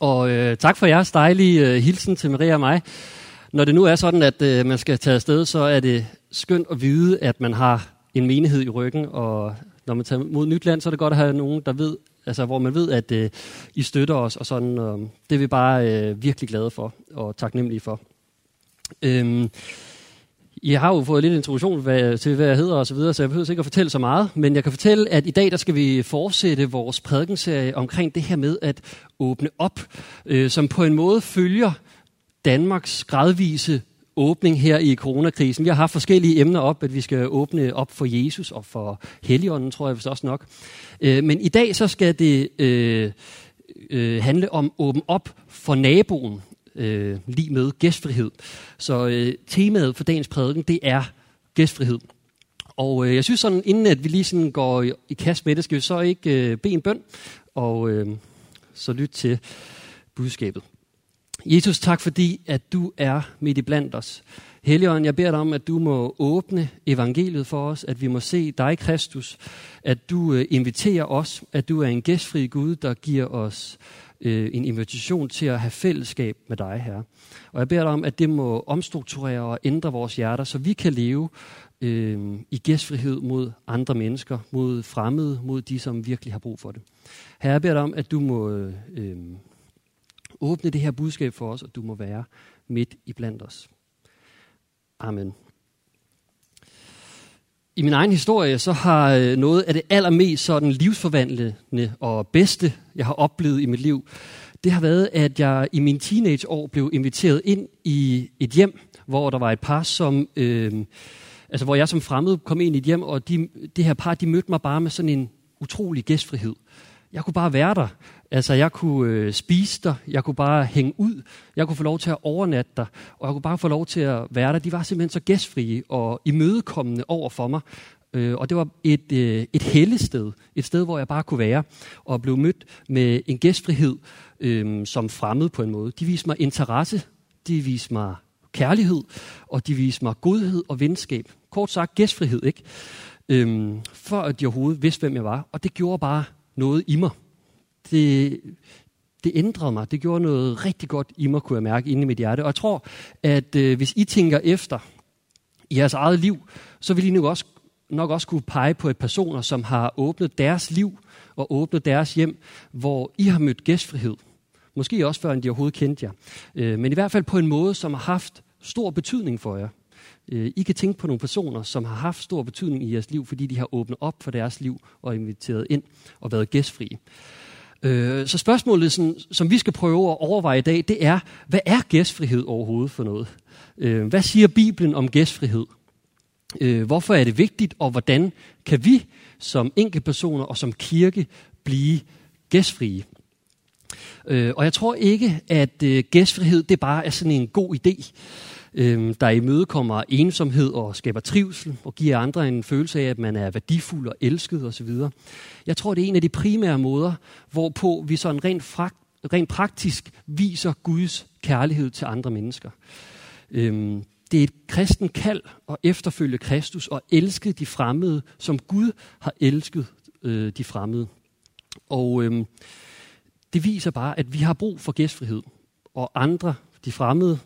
Og øh, tak for jeres dejlige øh, hilsen til Maria og mig. Når det nu er sådan, at øh, man skal tage afsted, så er det skønt at vide, at man har en menighed i ryggen. Og når man tager mod nyt land, så er det godt at have nogen, der ved, altså, hvor man ved, at øh, I støtter os. Og sådan, øh, det er vi bare øh, virkelig glade for og taknemmelige for. Øh, i har jo fået lidt introduktion hvad, til, hvad jeg hedder og så videre, så jeg behøver ikke at fortælle så meget. Men jeg kan fortælle, at i dag der skal vi fortsætte vores prædikenserie omkring det her med at åbne op, øh, som på en måde følger Danmarks gradvise åbning her i coronakrisen. Vi har haft forskellige emner op, at vi skal åbne op for Jesus og for Helligånden, tror jeg vist også nok. Øh, men i dag så skal det øh, øh, handle om åben op for naboen øh, lige med gæstfrihed. Så øh, temaet for dagens prædiken, det er gæstfrihed. Og øh, jeg synes sådan, inden at vi lige sådan går i, i kast med det, skal vi så ikke øh, bede en bøn, og øh, så lyt til budskabet. Jesus, tak fordi, at du er midt i blandt os. Helligånd, jeg beder dig om, at du må åbne evangeliet for os, at vi må se dig, Kristus, at du øh, inviterer os, at du er en gæstfri Gud, der giver os øh, en invitation til at have fællesskab med dig, her. Og jeg beder dig om, at det må omstrukturere og ændre vores hjerter, så vi kan leve øh, i gæstfrihed mod andre mennesker, mod fremmede, mod de, som virkelig har brug for det. Her jeg beder dig om, at du må øh, åbne det her budskab for os, og du må være midt i blandt os. Amen. I min egen historie, så har øh, noget af det allermest sådan livsforvandlende og bedste, jeg har oplevet i mit liv, det har været, at jeg i min teenageår blev inviteret ind i et hjem, hvor der var et par, som, øh, altså hvor jeg som fremmed kom ind i et hjem, og de, det her par, de mødte mig bare med sådan en utrolig gæstfrihed. Jeg kunne bare være der. Altså, jeg kunne øh, spise der, jeg kunne bare hænge ud, jeg kunne få lov til at overnatte der, og jeg kunne bare få lov til at være der. De var simpelthen så gæstfrie og imødekommende over for mig. Øh, og det var et, øh, et hellested, et sted, hvor jeg bare kunne være, og blev mødt med en gæstfrihed øh, som fremmed på en måde. De viste mig interesse, de viste mig kærlighed, og de viste mig godhed og venskab. Kort sagt gæstfrihed, ikke? Øhm, for at de overhovedet vidste, hvem jeg var. Og det gjorde bare noget i mig det, det ændrede mig. Det gjorde noget rigtig godt i mig, kunne jeg mærke, inde i mit hjerte. Og jeg tror, at øh, hvis I tænker efter i jeres eget liv, så vil I nok også, nok også kunne pege på et personer, som har åbnet deres liv og åbnet deres hjem, hvor I har mødt gæstfrihed. Måske også før, end de overhovedet kendte jer. Øh, men i hvert fald på en måde, som har haft stor betydning for jer. Øh, I kan tænke på nogle personer, som har haft stor betydning i jeres liv, fordi de har åbnet op for deres liv og inviteret ind og været gæstfrie. Øh, så spørgsmålet, som, som vi skal prøve at overveje i dag, det er, hvad er gæstfrihed overhovedet for noget? Øh, hvad siger Bibelen om gæstfrihed? Øh, hvorfor er det vigtigt, og hvordan kan vi som enkeltpersoner og som kirke blive gæstfrie? Øh, og jeg tror ikke, at øh, gæstfrihed det bare er sådan en god idé øh, der imødekommer ensomhed og skaber trivsel og giver andre en følelse af, at man er værdifuld og elsket osv. Jeg tror, det er en af de primære måder, hvorpå vi sådan rent, frakt, rent praktisk viser Guds kærlighed til andre mennesker. Øh, det er et kristen kald at efterfølge Kristus og elske de fremmede, som Gud har elsket øh, de fremmede. Og øh, det viser bare, at vi har brug for gæstfrihed, og andre de fremmede,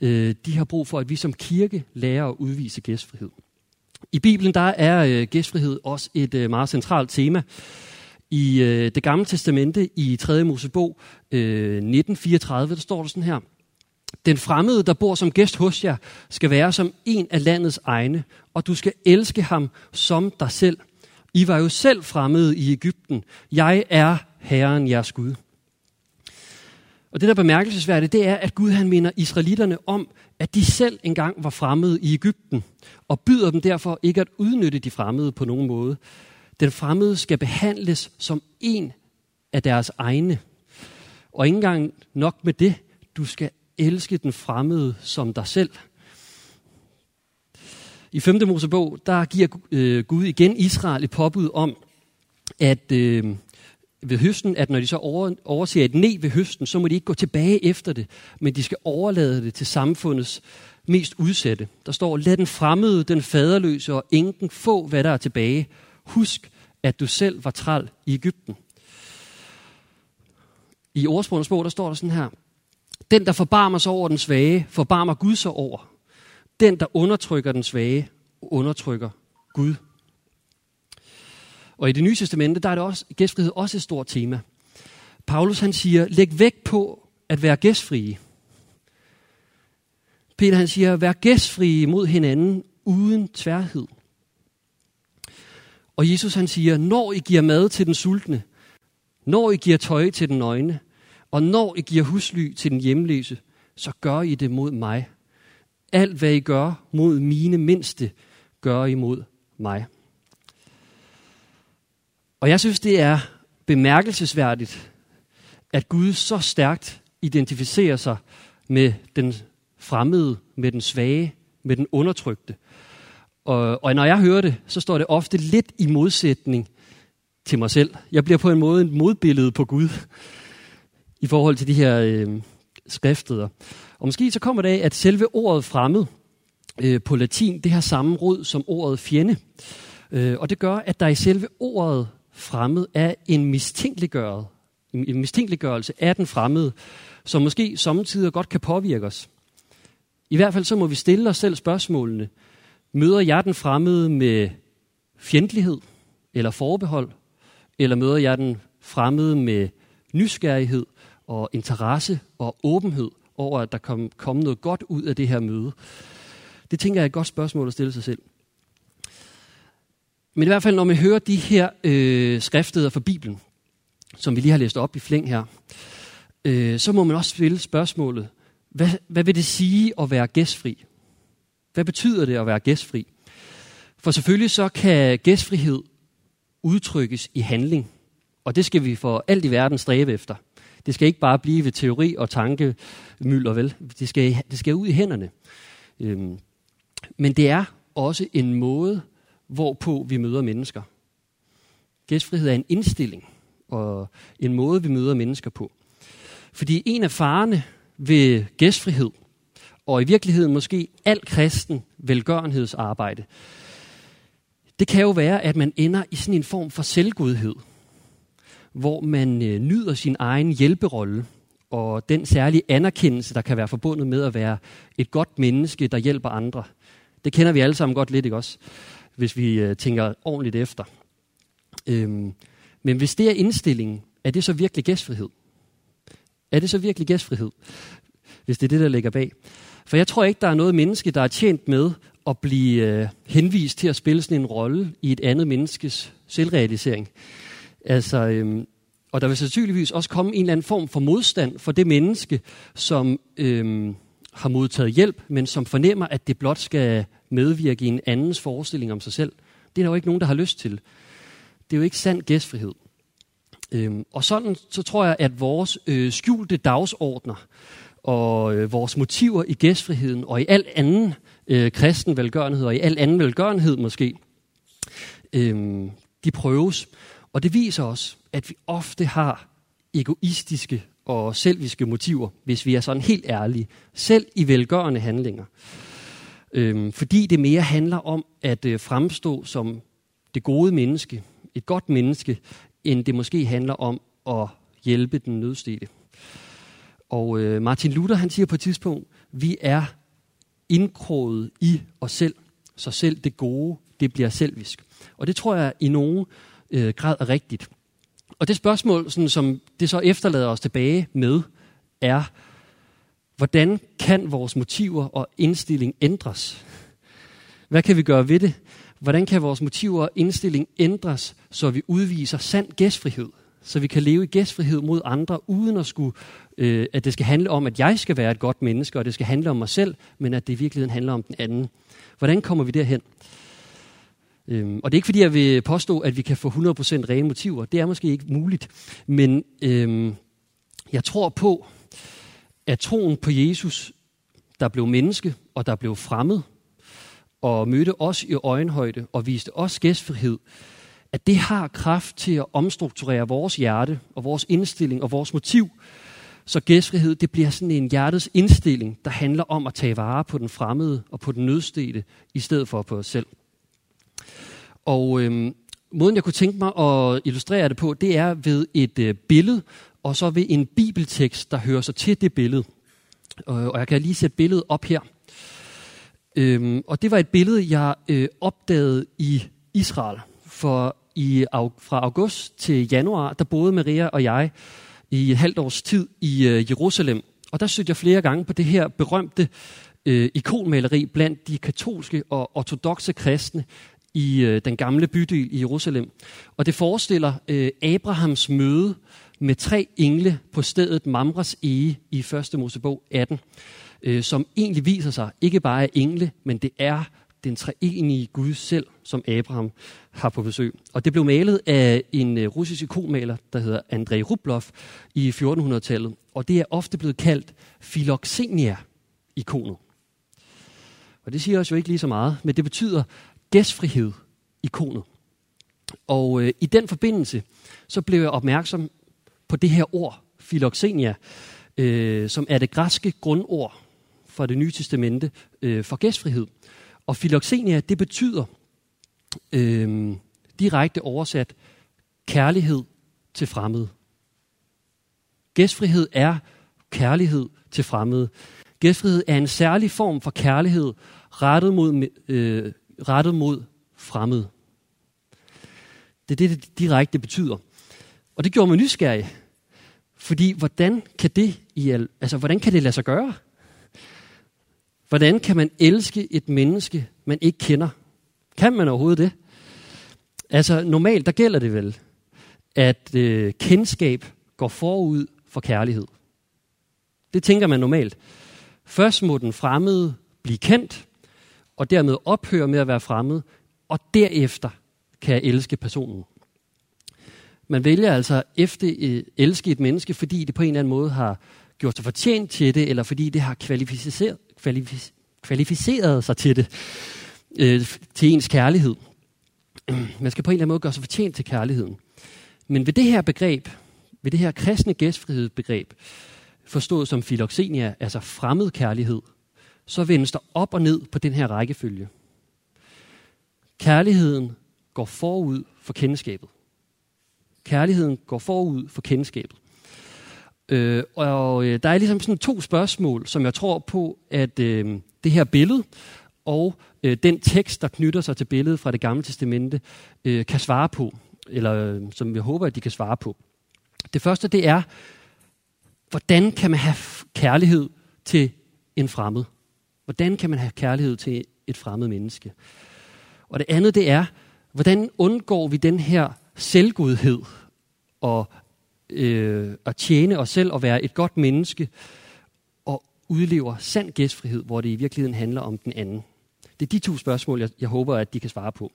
øh, de har brug for, at vi som kirke lærer at udvise gæstfrihed. I Bibelen der er øh, gæstfrihed også et øh, meget centralt tema. I øh, det gamle testamente, i 3. Mosebog øh, 1934, der står der sådan her. Den fremmede, der bor som gæst hos jer, skal være som en af landets egne, og du skal elske ham som dig selv. I var jo selv fremmede i Ægypten. Jeg er Herren jeres Gud. Og det, der er bemærkelsesværdigt, det er, at Gud han minder israelitterne om, at de selv engang var fremmede i Ægypten, og byder dem derfor ikke at udnytte de fremmede på nogen måde. Den fremmede skal behandles som en af deres egne. Og ikke engang nok med det, du skal elske den fremmede som dig selv. I 5. Mosebog, der giver øh, Gud igen Israel et påbud om, at øh, ved høsten, at når de så over, overser et ne ved høsten, så må de ikke gå tilbage efter det, men de skal overlade det til samfundets mest udsatte. Der står, lad den fremmede, den faderløse og enken få, hvad der er tilbage. Husk, at du selv var træl i Ægypten. I ordsprogens bog, der står der sådan her. Den, der forbarmer sig over den svage, forbarmer Gud sig over. Den, der undertrykker den svage, undertrykker Gud. Og i det nye testamente, der er det også, gæstfrihed også et stort tema. Paulus han siger, læg vægt på at være gæstfrie. Peter han siger, vær gæstfrie mod hinanden uden tværhed. Og Jesus han siger, når I giver mad til den sultne, når I giver tøj til den nøgne, og når I giver husly til den hjemløse, så gør I det mod mig. Alt hvad I gør mod mine mindste, gør I mod mig. Og jeg synes, det er bemærkelsesværdigt, at Gud så stærkt identificerer sig med den fremmede, med den svage, med den undertrykte. Og, og når jeg hører det, så står det ofte lidt i modsætning til mig selv. Jeg bliver på en måde et modbillede på Gud i forhold til de her øh, skriftsteder. Og måske så kommer det af, at selve ordet fremmed øh, på latin, det har samme rod som ordet fjende. Øh, og det gør, at der i selve ordet fremmed er en mistænkeliggørelse, en mistænkeliggørelse af den fremmede, som måske samtidig godt kan påvirke os. I hvert fald så må vi stille os selv spørgsmålene. Møder jeg den fremmede med fjendtlighed eller forbehold? Eller møder jeg den fremmede med nysgerrighed og interesse og åbenhed over, at der kom, kom noget godt ud af det her møde? Det tænker jeg er et godt spørgsmål at stille sig selv. Men i hvert fald, når man hører de her øh, skriftsteder fra Bibelen, som vi lige har læst op i flæng her, øh, så må man også stille spørgsmålet, hvad, hvad vil det sige at være gæstfri? Hvad betyder det at være gæstfri? For selvfølgelig så kan gæstfrihed udtrykkes i handling, og det skal vi for alt i verden stræbe efter. Det skal ikke bare blive ved teori og tankemylder, vel? Det skal, det skal ud i hænderne. Øhm, men det er også en måde, hvorpå vi møder mennesker. Gæstfrihed er en indstilling og en måde, vi møder mennesker på. Fordi en af farerne ved gæstfrihed, og i virkeligheden måske al kristen velgørenhedsarbejde, det kan jo være, at man ender i sådan en form for selvgodhed, hvor man øh, nyder sin egen hjælperolle, og den særlige anerkendelse, der kan være forbundet med at være et godt menneske, der hjælper andre. Det kender vi alle sammen godt lidt, ikke også? Hvis vi øh, tænker ordentligt efter. Øhm, men hvis det er indstillingen, er det så virkelig gæstfrihed? Er det så virkelig gæstfrihed, hvis det er det, der ligger bag? For jeg tror ikke, der er noget menneske, der er tjent med at blive øh, henvist til at spille sådan en rolle i et andet menneskes selvrealisering. Altså, øhm, og der vil sandsynligvis også komme en eller anden form for modstand for det menneske, som øhm, har modtaget hjælp, men som fornemmer, at det blot skal medvirke i en andens forestilling om sig selv. Det er der jo ikke nogen, der har lyst til. Det er jo ikke sand gæstfrihed. Øhm, og sådan så tror jeg, at vores øh, skjulte dagsordner og øh, vores motiver i gæstfriheden og i al anden øh, kristen velgørenhed og i al anden velgørenhed måske, øh, de prøves. Og det viser os, at vi ofte har egoistiske og selviske motiver, hvis vi er sådan helt ærlige, selv i velgørende handlinger. Øh, fordi det mere handler om at øh, fremstå som det gode menneske, et godt menneske, end det måske handler om at hjælpe den nødstede. Og øh, Martin Luther han siger på et tidspunkt, vi er indkroget i os selv, så selv det gode, det bliver selvisk. Og det tror jeg i nogen øh, grad er rigtigt. Og det spørgsmål, sådan, som det så efterlader os tilbage med, er, hvordan kan vores motiver og indstilling ændres? Hvad kan vi gøre ved det? Hvordan kan vores motiver og indstilling ændres, så vi udviser sand gæstfrihed? Så vi kan leve i gæstfrihed mod andre, uden at, skulle, øh, at det skal handle om, at jeg skal være et godt menneske, og det skal handle om mig selv, men at det i virkeligheden handler om den anden. Hvordan kommer vi derhen? Øhm, og det er ikke fordi, jeg vil påstå, at vi kan få 100% rene motiver. Det er måske ikke muligt. Men øhm, jeg tror på, at troen på Jesus, der blev menneske, og der blev fremmed, og mødte os i øjenhøjde og viste os gæstfrihed, at det har kraft til at omstrukturere vores hjerte og vores indstilling og vores motiv. Så gæstfrihed, det bliver sådan en hjertets indstilling, der handler om at tage vare på den fremmede og på den nødstede, i stedet for på os selv. Og øhm, måden, jeg kunne tænke mig at illustrere det på, det er ved et øh, billede og så ved en bibeltekst, der hører sig til det billede. Øh, og jeg kan lige sætte billedet op her. Øhm, og det var et billede, jeg øh, opdagede i Israel. For i, fra august til januar, der boede Maria og jeg i et halvt års tid i øh, Jerusalem. Og der søgte jeg flere gange på det her berømte øh, ikonmaleri blandt de katolske og ortodoxe kristne i øh, den gamle bydel i Jerusalem. Og det forestiller øh, Abrahams møde med tre engle på stedet Mamres Ege i 1. Mosebog 18, øh, som egentlig viser sig ikke bare af engle, men det er den treenige Gud selv, som Abraham har på besøg. Og det blev malet af en øh, russisk ikonmaler, der hedder Andrei Rublov i 1400-tallet. Og det er ofte blevet kaldt Philoxenia-ikonet. Og det siger os jo ikke lige så meget, men det betyder gæstfrihed ikonet. Og øh, i den forbindelse, så blev jeg opmærksom på det her ord, philoxenia, øh, som er det græske grundord for det nye testamente øh, for gæstfrihed. Og philoxenia, det betyder øh, direkte oversat kærlighed til fremmede. Gæstfrihed er kærlighed til fremmede. Gæstfrihed er en særlig form for kærlighed rettet mod, øh, rettet mod fremmede. Det er det, det direkte betyder. Og det gjorde mig nysgerrig. Fordi hvordan kan det, i al, altså, hvordan kan det lade sig gøre? Hvordan kan man elske et menneske, man ikke kender? Kan man overhovedet det? Altså normalt, der gælder det vel, at øh, kendskab går forud for kærlighed. Det tænker man normalt. Først må den fremmede blive kendt, og dermed ophøre med at være fremmed, og derefter kan jeg elske personen. Man vælger altså efter at elske et menneske, fordi det på en eller anden måde har gjort sig fortjent til det, eller fordi det har kvalificeret, kvalific, kvalificeret sig til det, øh, til ens kærlighed. Man skal på en eller anden måde gøre sig fortjent til kærligheden. Men ved det her begreb, ved det her kristne gæstfrihedsbegreb, forstået som filoxenia, altså fremmed kærlighed, så vendes der op og ned på den her rækkefølge. Kærligheden går forud for kendskabet. Kærligheden går forud for kendskabet. Øh, og øh, der er ligesom sådan to spørgsmål, som jeg tror på, at øh, det her billede og øh, den tekst, der knytter sig til billedet fra det gamle testamente, øh, kan svare på, eller øh, som jeg håber, at de kan svare på. Det første, det er, hvordan kan man have kærlighed til en fremmed? Hvordan kan man have kærlighed til et fremmed menneske? Og det andet, det er, hvordan undgår vi den her selvgodhed og øh, at tjene os selv og være et godt menneske og udlever sand gæstfrihed, hvor det i virkeligheden handler om den anden? Det er de to spørgsmål, jeg, jeg håber, at de kan svare på.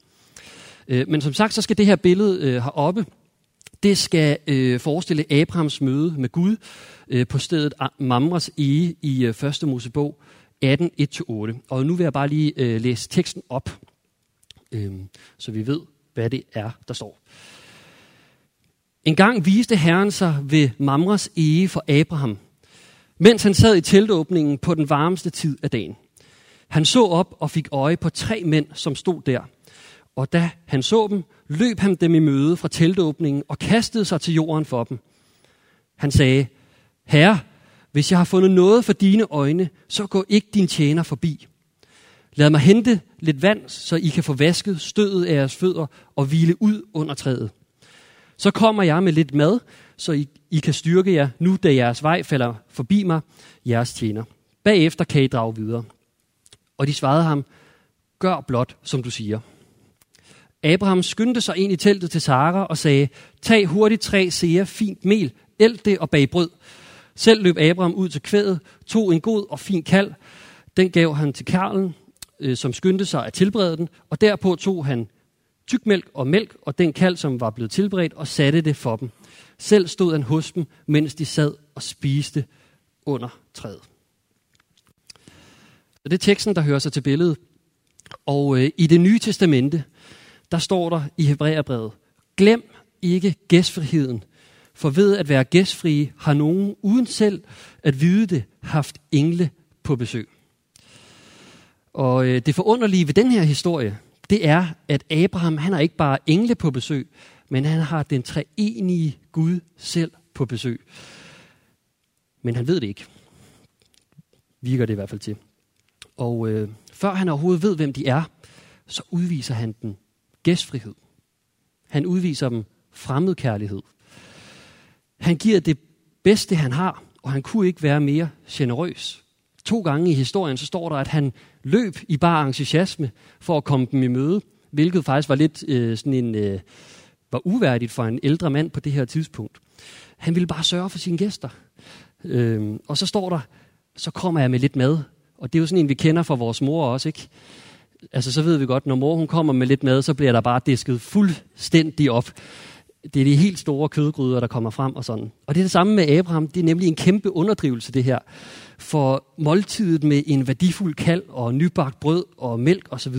Øh, men som sagt, så skal det her billede øh, heroppe, det skal øh, forestille Abrahams møde med Gud øh, på stedet Mamres Ege i øh, 1. Mosebog 18, 1-8. Og nu vil jeg bare lige øh, læse teksten op, øh, så vi ved, hvad det er, der står. En gang viste Herren sig ved Mamres ege for Abraham, mens han sad i teltåbningen på den varmeste tid af dagen. Han så op og fik øje på tre mænd, som stod der. Og da han så dem, løb han dem i møde fra teltåbningen og kastede sig til jorden for dem. Han sagde, Herre, hvis jeg har fundet noget for dine øjne, så gå ikke din tjener forbi. Lad mig hente lidt vand, så I kan få vasket stødet af jeres fødder og hvile ud under træet. Så kommer jeg med lidt mad, så I, I kan styrke jer, nu da jeres vej falder forbi mig, jeres tjener. Bagefter kan I drage videre. Og de svarede ham, gør blot, som du siger. Abraham skyndte sig ind i teltet til Sara og sagde, tag hurtigt tre seer fint mel, eld det og bag brød. Selv løb Abraham ud til kvædet, tog en god og fin kald. Den gav han til Karlen, øh, som skyndte sig at tilberede den, og derpå tog han tykmælk og mælk og den kald, som var blevet tilberedt, og satte det for dem. Selv stod han hos dem, mens de sad og spiste under træet. Så det er teksten, der hører sig til billedet. Og øh, i det nye testamente, der står der i Hebræerbrevet, glem ikke gæstfriheden, for ved at være gæstfrie har nogen uden selv at vide det haft engle på besøg. Og øh, det forunderlige ved den her historie, det er, at Abraham han har ikke bare engle på besøg, men han har den treenige Gud selv på besøg. Men han ved det ikke. Virker det i hvert fald til. Og øh, før han overhovedet ved, hvem de er, så udviser han den gæstfrihed. Han udviser dem fremmedkærlighed. Han giver det bedste, han har, og han kunne ikke være mere generøs. To gange i historien så står der, at han løb i bare entusiasme for at komme dem i møde, hvilket faktisk var lidt øh, sådan en, øh, var uværdigt for en ældre mand på det her tidspunkt. Han ville bare sørge for sine gæster. Øh, og så står der, så kommer jeg med lidt mad. Og det er jo sådan en, vi kender fra vores mor også, ikke? Altså, så ved vi godt, når mor hun kommer med lidt mad, så bliver der bare disket fuldstændig op. Det er de helt store kødgryder, der kommer frem og sådan. Og det er det samme med Abraham. Det er nemlig en kæmpe underdrivelse, det her. For måltidet med en værdifuld kald og nybagt brød og mælk osv.,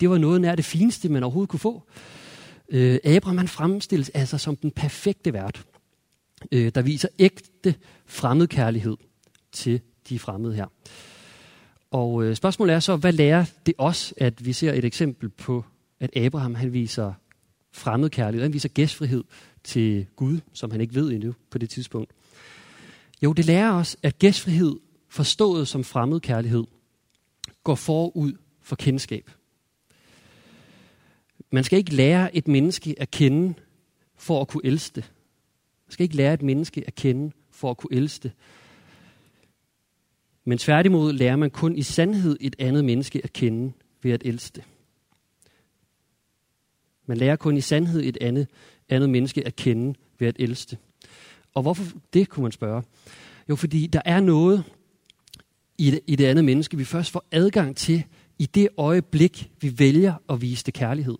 det var noget nær det fineste, man overhovedet kunne få. Øh, Abraham han fremstilles altså som den perfekte vært, øh, der viser ægte fremmedkærlighed til de fremmede her. Og øh, spørgsmålet er så, hvad lærer det os, at vi ser et eksempel på, at Abraham han viser fremmed kærlighed. han viser gæstfrihed til Gud, som han ikke ved endnu på det tidspunkt. Jo, det lærer os, at gæstfrihed, forstået som fremmed kærlighed, går forud for kendskab. Man skal ikke lære et menneske at kende for at kunne elske det. Man skal ikke lære et menneske at kende for at kunne elske det. Men tværtimod lærer man kun i sandhed et andet menneske at kende ved at elske det. Man lærer kun i sandhed et andet, andet menneske at kende ved at elske. Og hvorfor det, kunne man spørge? Jo, fordi der er noget i det, i det andet menneske, vi først får adgang til i det øjeblik, vi vælger at vise det kærlighed.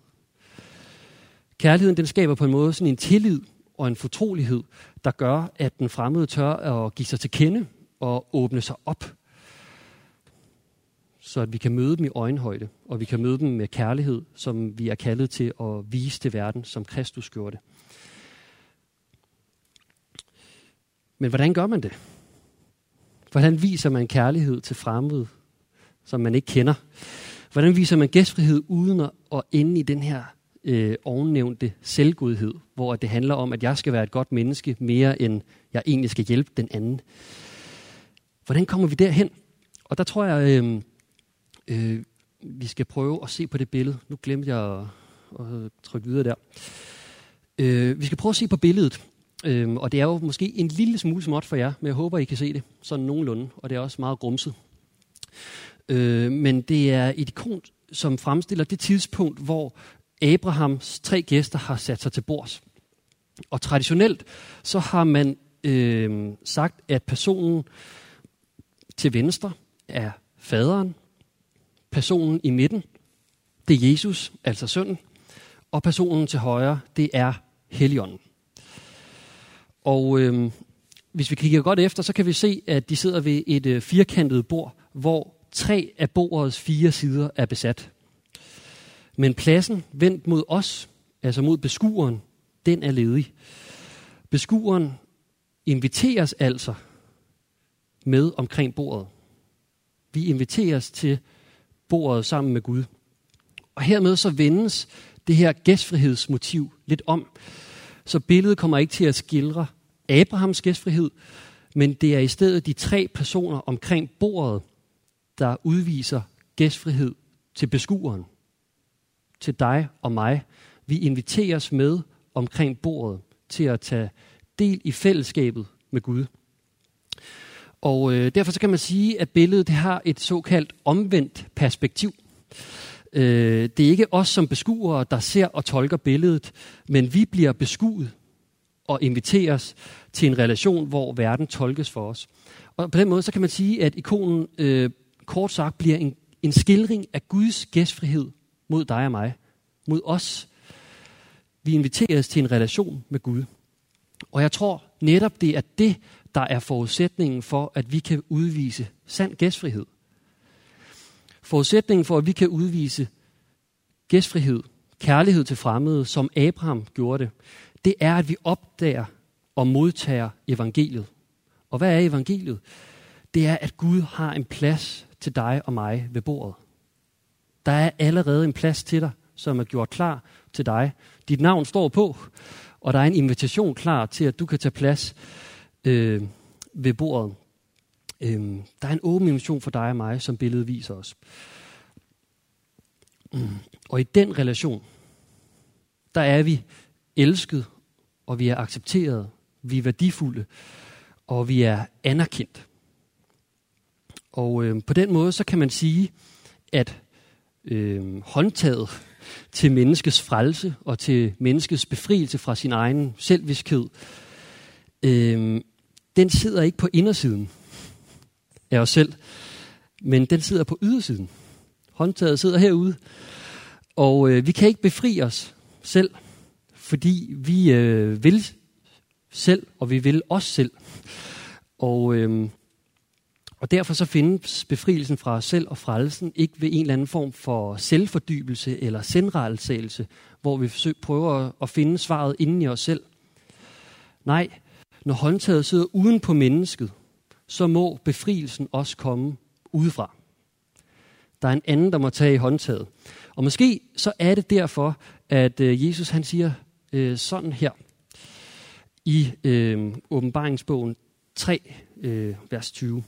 Kærligheden den skaber på en måde sådan en tillid og en fortrolighed, der gør, at den fremmede tør at give sig til kende og åbne sig op. Så at vi kan møde dem i øjenhøjde, og vi kan møde dem med kærlighed, som vi er kaldet til at vise til verden, som Kristus gjorde det. Men hvordan gør man det? Hvordan viser man kærlighed til fremmede, som man ikke kender? Hvordan viser man gæstfrihed uden at ende i den her øh, ovennævnte selvgodhed, hvor det handler om, at jeg skal være et godt menneske, mere end jeg egentlig skal hjælpe den anden? Hvordan kommer vi derhen? Og der tror jeg, øh, øh, vi skal prøve at se på det billede. Nu glemte jeg at, at trykke videre der. Øh, vi skal prøve at se på billedet. Øh, og det er jo måske en lille smule småt for jer, men jeg håber, I kan se det sådan nogenlunde. Og det er også meget grumset. Øh, men det er et ikon, som fremstiller det tidspunkt, hvor Abrahams tre gæster har sat sig til bords. Og traditionelt så har man øh, sagt, at personen til venstre er faderen, personen i midten, det er Jesus, altså sønnen, og personen til højre, det er Helligånden. Og øhm, hvis vi kigger godt efter, så kan vi se, at de sidder ved et øh, firkantet bord, hvor tre af bordets fire sider er besat. Men pladsen vendt mod os, altså mod beskueren, den er ledig. Beskueren inviteres altså med omkring bordet. Vi inviteres til bordet sammen med Gud. Og hermed så vendes det her gæstfrihedsmotiv lidt om. Så billedet kommer ikke til at skildre Abrahams gæstfrihed, men det er i stedet de tre personer omkring bordet, der udviser gæstfrihed til beskueren, til dig og mig. Vi inviteres med omkring bordet til at tage del i fællesskabet med Gud. Og øh, derfor så kan man sige, at billedet det har et såkaldt omvendt perspektiv. Øh, det er ikke os som beskuere, der ser og tolker billedet, men vi bliver beskuet og inviteres til en relation, hvor verden tolkes for os. Og på den måde så kan man sige, at ikonen øh, kort sagt bliver en, en skildring af Guds gæstfrihed mod dig og mig, mod os. Vi inviteres til en relation med Gud. Og jeg tror netop det er det, der er forudsætningen for, at vi kan udvise sand gæstfrihed. Forudsætningen for, at vi kan udvise gæstfrihed, kærlighed til fremmede, som Abraham gjorde det, det er, at vi opdager og modtager evangeliet. Og hvad er evangeliet? Det er, at Gud har en plads til dig og mig ved bordet. Der er allerede en plads til dig, som er gjort klar til dig. Dit navn står på, og der er en invitation klar til, at du kan tage plads øh, ved bordet. Øh, der er en åben invitation for dig og mig, som billedet viser os. Mm. Og i den relation, der er vi elsket, og vi er accepteret, vi er værdifulde, og vi er anerkendt. Og øh, på den måde, så kan man sige, at øh, håndtaget til menneskets frelse og til menneskets befrielse fra sin egen selvviskhed, øh, den sidder ikke på indersiden af os selv, men den sidder på ydersiden. Håndtaget sidder herude, og øh, vi kan ikke befri os selv, fordi vi øh, vil selv, og vi vil os selv. Og, øh, og derfor så findes befrielsen fra os selv og frelsen ikke ved en eller anden form for selvfordybelse eller sendrejelsagelse, hvor vi forsøger, prøver at finde svaret inden i os selv. Nej, når håndtaget sidder uden på mennesket, så må befrielsen også komme udefra. Der er en anden, der må tage i håndtaget. Og måske så er det derfor, at øh, Jesus han siger øh, sådan her i øh, åbenbaringsbogen 3, øh, vers 20.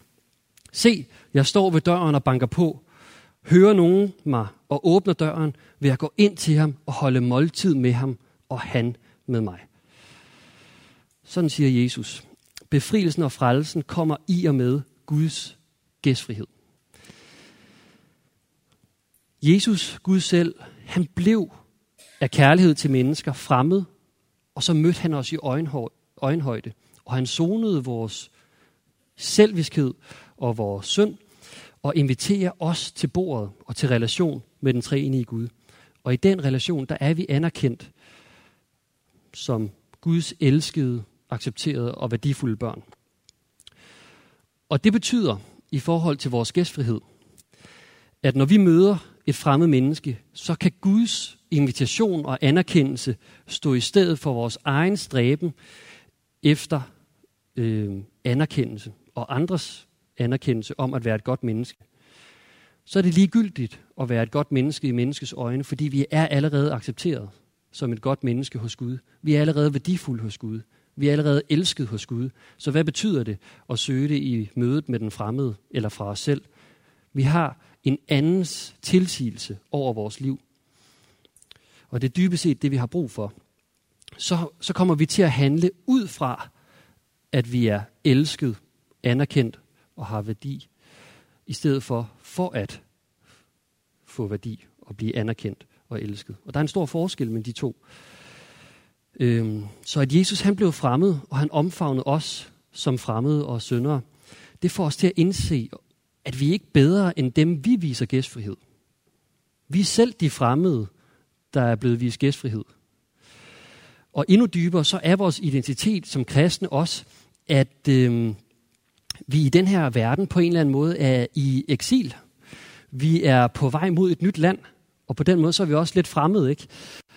Se, jeg står ved døren og banker på. Hører nogen mig og åbner døren, vil jeg gå ind til ham og holde måltid med ham, og han med mig. Sådan siger Jesus. Befrielsen og frelsen kommer i og med Guds gæstfrihed. Jesus, Gud selv, han blev af kærlighed til mennesker fremmed, og så mødte han os i øjenhøjde, og han sonede vores selviskhed og vores synd, og inviterer os til bordet og til relation med den treenige Gud. Og i den relation, der er vi anerkendt som Guds elskede, accepterede og værdifulde børn. Og det betyder, i forhold til vores gæstfrihed, at når vi møder et fremmed menneske, så kan Guds invitation og anerkendelse stå i stedet for vores egen stræben efter øh, anerkendelse og andres anerkendelse om at være et godt menneske. Så er det ligegyldigt at være et godt menneske i menneskets øjne, fordi vi er allerede accepteret som et godt menneske hos Gud. Vi er allerede værdifulde hos Gud. Vi er allerede elsket hos Gud. Så hvad betyder det at søge det i mødet med den fremmede eller fra os selv? Vi har en andens tilsigelse over vores liv. Og det er dybest set det, vi har brug for. Så, så kommer vi til at handle ud fra, at vi er elsket, anerkendt og har værdi, i stedet for for at få værdi og blive anerkendt og elsket. Og der er en stor forskel mellem de to. Øhm, så at Jesus han blev fremmed, og han omfavnede os som fremmede og syndere, det får os til at indse at vi ikke er bedre end dem, vi viser gæstfrihed. Vi er selv de fremmede, der er blevet vist gæstfrihed. Og endnu dybere, så er vores identitet som kristne også, at øh, vi i den her verden på en eller anden måde er i eksil. Vi er på vej mod et nyt land, og på den måde så er vi også lidt fremmede. Ikke?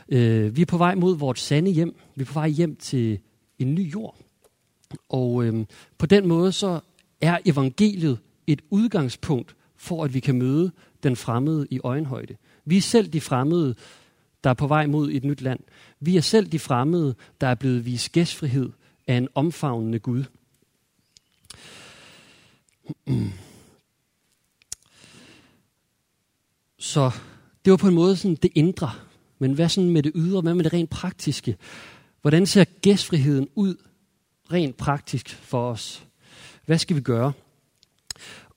Øh, vi er på vej mod vores sande hjem. Vi er på vej hjem til en ny jord. Og øh, på den måde så er evangeliet et udgangspunkt for, at vi kan møde den fremmede i øjenhøjde. Vi er selv de fremmede, der er på vej mod et nyt land. Vi er selv de fremmede, der er blevet vist gæstfrihed af en omfavnende Gud. Så det var på en måde sådan det indre. Men hvad sådan med det ydre? Hvad med det rent praktiske? Hvordan ser gæstfriheden ud rent praktisk for os? Hvad skal vi gøre?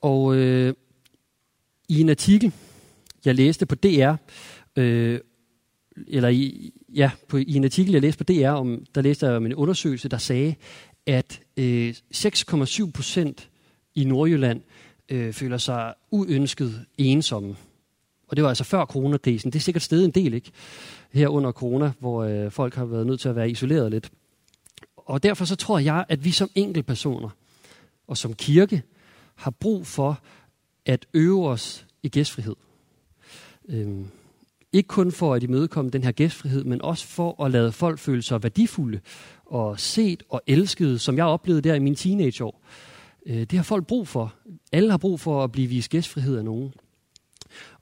Og øh, i en artikel, jeg læste på DR, øh, eller i, ja, på, i en artikel, jeg læste på DR, om, der læste jeg om en undersøgelse, der sagde, at øh, 6,7 procent i Nordjylland øh, føler sig uønsket ensomme. Og det var altså før coronakrisen. Det er sikkert stedet en del, ikke? Her under corona, hvor øh, folk har været nødt til at være isoleret lidt. Og derfor så tror jeg, at vi som enkeltpersoner og som kirke har brug for at øve os i gæstfrihed. Øhm, ikke kun for at imødekomme den her gæstfrihed, men også for at lade folk føle sig værdifulde og set og elskede, som jeg oplevede der i mine teenageår. Øh, det har folk brug for. Alle har brug for at blive vist gæstfrihed af nogen.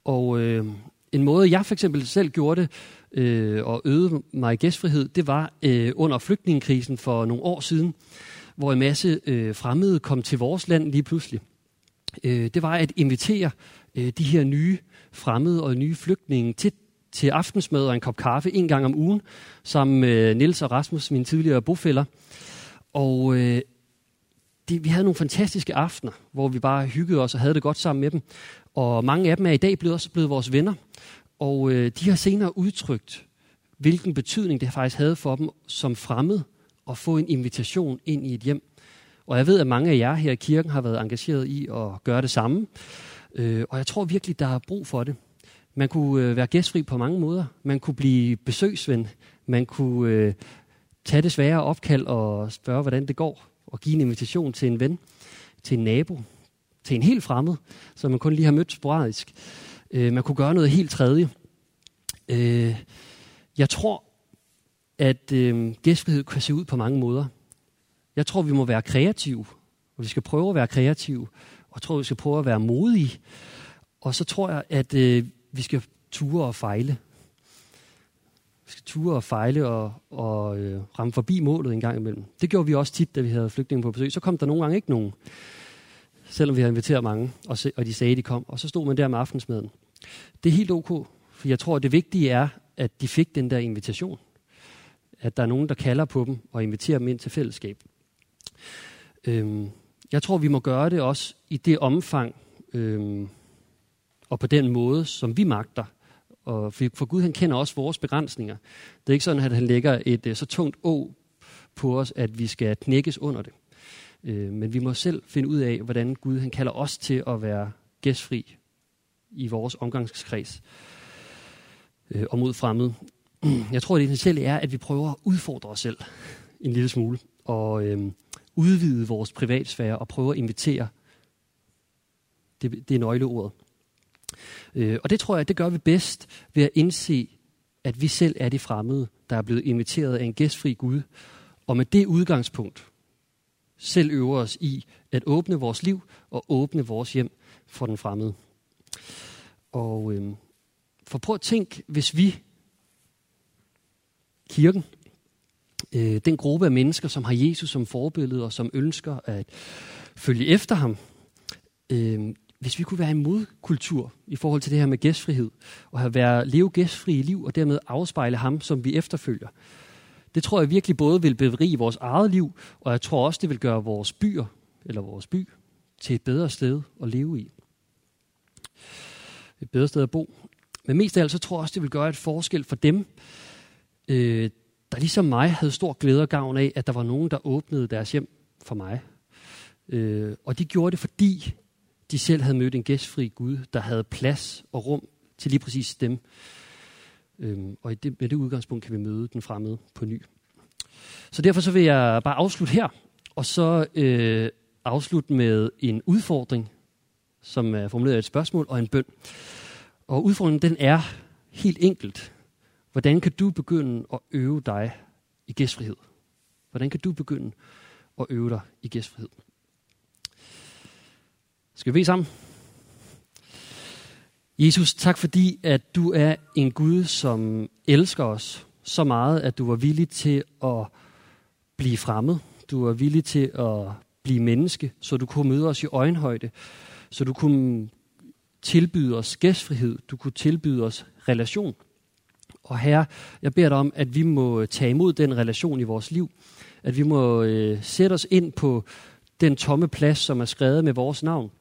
Og øh, En måde, jeg for eksempel selv gjorde det, øh, og øvede mig i gæstfrihed, det var øh, under flygtningekrisen for nogle år siden, hvor en masse øh, fremmede kom til vores land lige pludselig. Øh, det var at invitere øh, de her nye fremmede og nye flygtninge til, til aftensmad og en kop kaffe en gang om ugen, sammen med Nils og Rasmus, mine tidligere bofælder. Og øh, det, vi havde nogle fantastiske aftener, hvor vi bare hyggede os og havde det godt sammen med dem. Og mange af dem er i dag blevet, også blevet vores venner. Og øh, de har senere udtrykt, hvilken betydning det faktisk havde for dem som fremmed at få en invitation ind i et hjem. Og jeg ved, at mange af jer her i kirken har været engageret i at gøre det samme. Øh, og jeg tror virkelig, der er brug for det. Man kunne øh, være gæstfri på mange måder. Man kunne blive besøgsven. Man kunne øh, tage det svære opkald og spørge, hvordan det går. Og give en invitation til en ven, til en nabo, til en helt fremmed, som man kun lige har mødt sporadisk. Øh, man kunne gøre noget helt tredje. Øh, jeg tror, at øh, gæstfrihed kan se ud på mange måder. Jeg tror, vi må være kreative, og vi skal prøve at være kreative, og jeg tror, vi skal prøve at være modige. Og så tror jeg, at øh, vi skal ture og fejle. Skal ture og fejle og, og øh, ramme forbi målet en gang imellem. Det gjorde vi også tit, da vi havde flygtninge på besøg. Så kom der nogle gange ikke nogen, selvom vi havde inviteret mange, og, se, og de sagde, at de kom. Og så stod man der med aftensmaden. Det er helt ok, for jeg tror, at det vigtige er, at de fik den der invitation. At der er nogen, der kalder på dem og inviterer dem ind til fællesskab. Øhm, jeg tror, vi må gøre det også i det omfang øhm, og på den måde, som vi magter. Og for Gud, han kender også vores begrænsninger. Det er ikke sådan, at han lægger et øh, så tungt å på os, at vi skal knækkes under det. Øh, men vi må selv finde ud af, hvordan Gud han kalder os til at være gæstfri i vores omgangskreds øh, og mod fremmede. Jeg tror, det essentielle er, at vi prøver at udfordre os selv en lille smule og øh, udvide vores privatsfære og prøve at invitere. Det, det er nøgleordet. Øh, og det tror jeg, det gør vi bedst ved at indse, at vi selv er de fremmede, der er blevet inviteret af en gæstfri Gud. Og med det udgangspunkt selv øver os i at åbne vores liv og åbne vores hjem for den fremmede. Og øh, for prøv at tænke, hvis vi, kirken, øh, den gruppe af mennesker, som har Jesus som forbillede og som ønsker at følge efter ham, øh, hvis vi kunne være en modkultur i forhold til det her med gæstfrihed, og have været leve gæstfri liv, og dermed afspejle ham, som vi efterfølger, det tror jeg virkelig både vil berige vores eget liv, og jeg tror også, det vil gøre vores byer, eller vores by, til et bedre sted at leve i. Et bedre sted at bo. Men mest af alt, så tror jeg også, det vil gøre et forskel for dem, øh, der ligesom mig havde stor glæde og gavn af, at der var nogen, der åbnede deres hjem for mig. Øh, og de gjorde det, fordi de selv havde mødt en gæstfri Gud, der havde plads og rum til lige præcis dem. Øhm, og i det, med det udgangspunkt kan vi møde den fremmede på ny. Så derfor så vil jeg bare afslutte her, og så øh, afslutte med en udfordring, som er formuleret af et spørgsmål og en bøn. Og udfordringen den er helt enkelt. Hvordan kan du begynde at øve dig i gæstfrihed? Hvordan kan du begynde at øve dig i gæstfrihed? Skal vi bede sammen? Jesus, tak fordi, at du er en Gud, som elsker os så meget, at du var villig til at blive fremmed. Du var villig til at blive menneske, så du kunne møde os i øjenhøjde. Så du kunne tilbyde os gæstfrihed. Du kunne tilbyde os relation. Og herre, jeg beder dig om, at vi må tage imod den relation i vores liv. At vi må øh, sætte os ind på den tomme plads, som er skrevet med vores navn.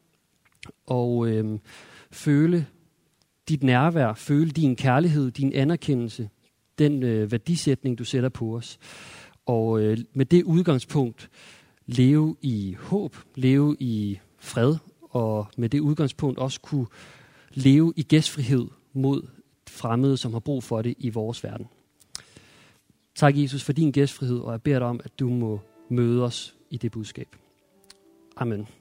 Og øh, føle dit nærvær, føle din kærlighed, din anerkendelse, den øh, værdisætning, du sætter på os. Og øh, med det udgangspunkt leve i håb, leve i fred, og med det udgangspunkt også kunne leve i gæstfrihed mod fremmede, som har brug for det i vores verden. Tak, Jesus, for din gæstfrihed, og jeg beder dig om, at du må møde os i det budskab. Amen.